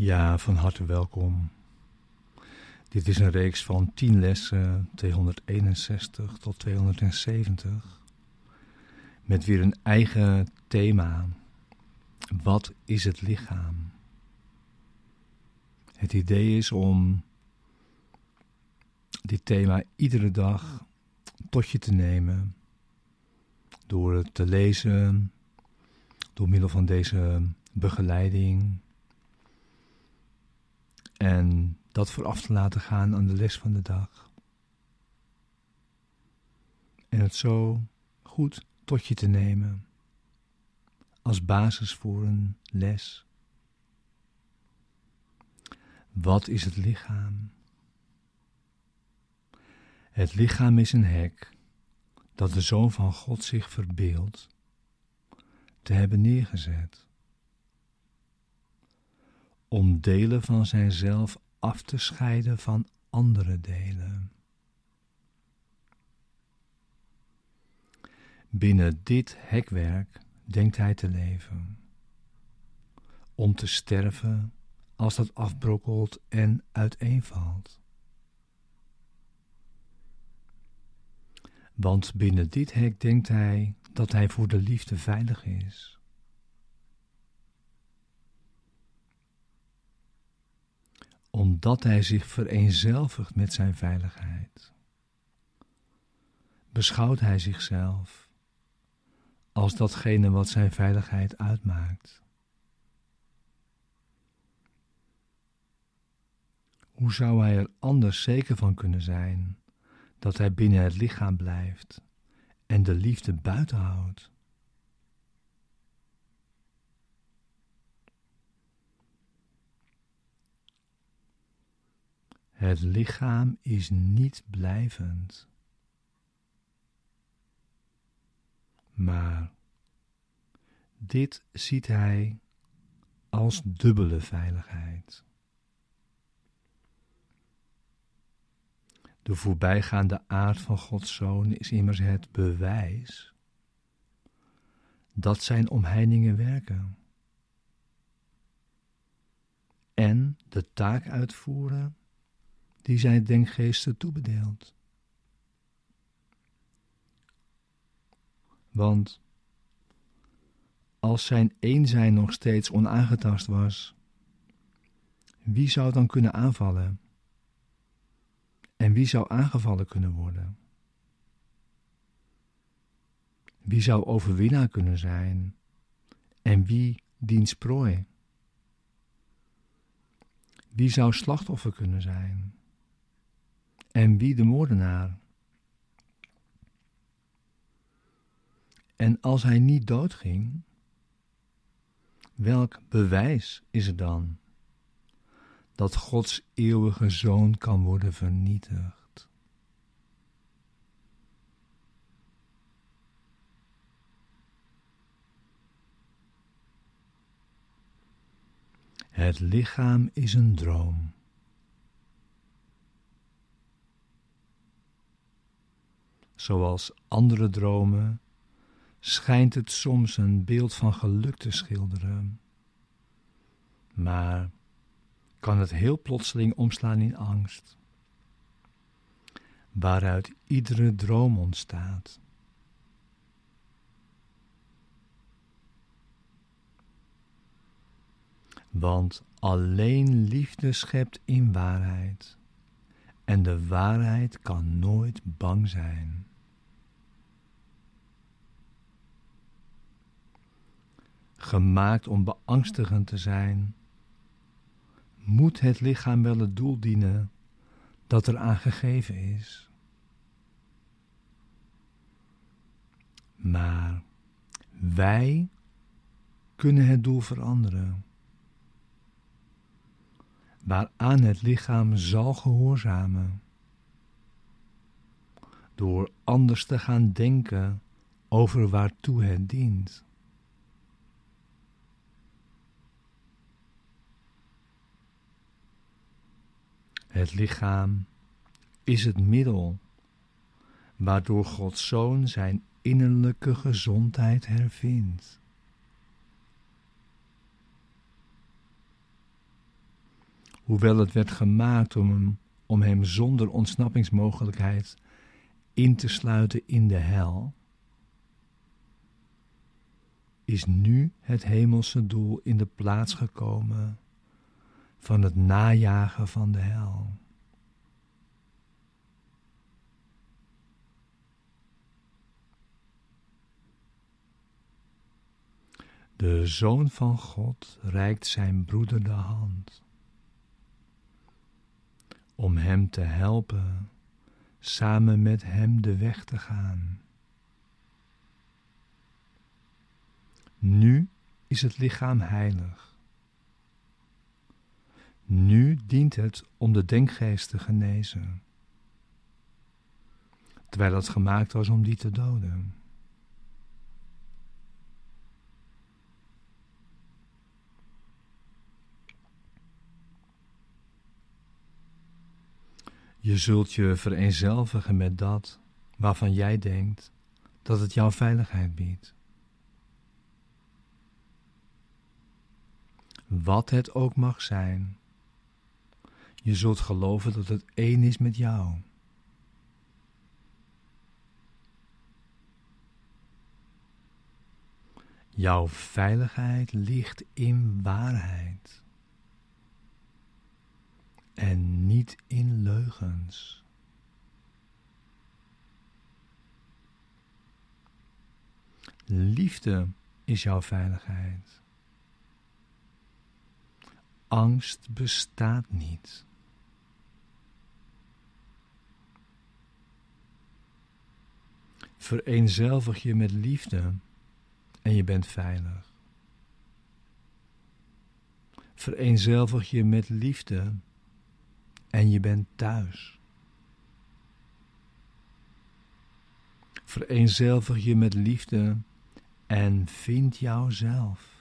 Ja, van harte welkom. Dit is een reeks van 10 lessen, 261 tot 270, met weer een eigen thema. Wat is het lichaam? Het idee is om dit thema iedere dag tot je te nemen, door het te lezen, door middel van deze begeleiding en dat vooraf te laten gaan aan de les van de dag. En het zo goed tot je te nemen als basis voor een les. Wat is het lichaam? Het lichaam is een hek dat de Zoon van God zich verbeeldt te hebben neergezet om delen van zijnzelf af te scheiden van andere delen. Binnen dit hekwerk denkt hij te leven, om te sterven als dat afbrokkelt en uiteenvalt. Want binnen dit hek denkt hij dat hij voor de liefde veilig is. Omdat hij zich vereenzelvigt met zijn veiligheid. Beschouwt hij zichzelf als datgene wat zijn veiligheid uitmaakt. Hoe zou hij er anders zeker van kunnen zijn dat hij binnen het lichaam blijft en de liefde buiten houdt? Het lichaam is niet blijvend, maar dit ziet hij als dubbele veiligheid. De voorbijgaande aard van Gods Zoon is immers het bewijs dat zijn omheiningen werken. En de taak uitvoeren die zijn denkgeesten toebedeelt. Want als zijn een zijn nog steeds onaangetast was, wie zou dan kunnen aanvallen? En wie zou aangevallen kunnen worden? Wie zou overwinnaar kunnen zijn? En wie diens prooi? Wie zou slachtoffer kunnen zijn? En wie de moordenaar? En als hij niet doodging, welk bewijs is er dan dat Gods eeuwige zoon kan worden vernietigd? Het lichaam is een droom. Zoals andere dromen, schijnt het soms een beeld van geluk te schilderen. Maar kan het heel plotseling omslaan in angst, waaruit iedere droom ontstaat. Want alleen liefde schept in waarheid. En de waarheid kan nooit bang zijn. Gemaakt om beangstigend te zijn, moet het lichaam wel het doel dienen dat er aan gegeven is. Maar wij kunnen het doel veranderen waaraan het lichaam zal gehoorzamen. Door anders te gaan denken over waartoe het dient. Het lichaam is het middel waardoor Gods Zoon zijn innerlijke gezondheid hervindt. hoewel het werd gemaakt om hem, om hem zonder ontsnappingsmogelijkheid in te sluiten in de hel, is nu het hemelse doel in de plaats gekomen van het najagen van de hel. De Zoon van God reikt zijn broeder de hand om hem te helpen samen met hem de weg te gaan. Nu is het lichaam heilig. Nu dient het om de denkgeest te genezen, terwijl het gemaakt was om die te doden. Je zult je vereenzelvigen met dat waarvan jij denkt dat het jouw veiligheid biedt. Wat het ook mag zijn, je zult geloven dat het één is met jou. Jouw veiligheid ligt in waarheid en niet in leugens. Liefde is jouw veiligheid. Angst bestaat niet. Vereenzelvig je met liefde en je bent veilig. Vereenzelvig je met liefde en je bent thuis. Vereenzelvig je met liefde en vind jouzelf.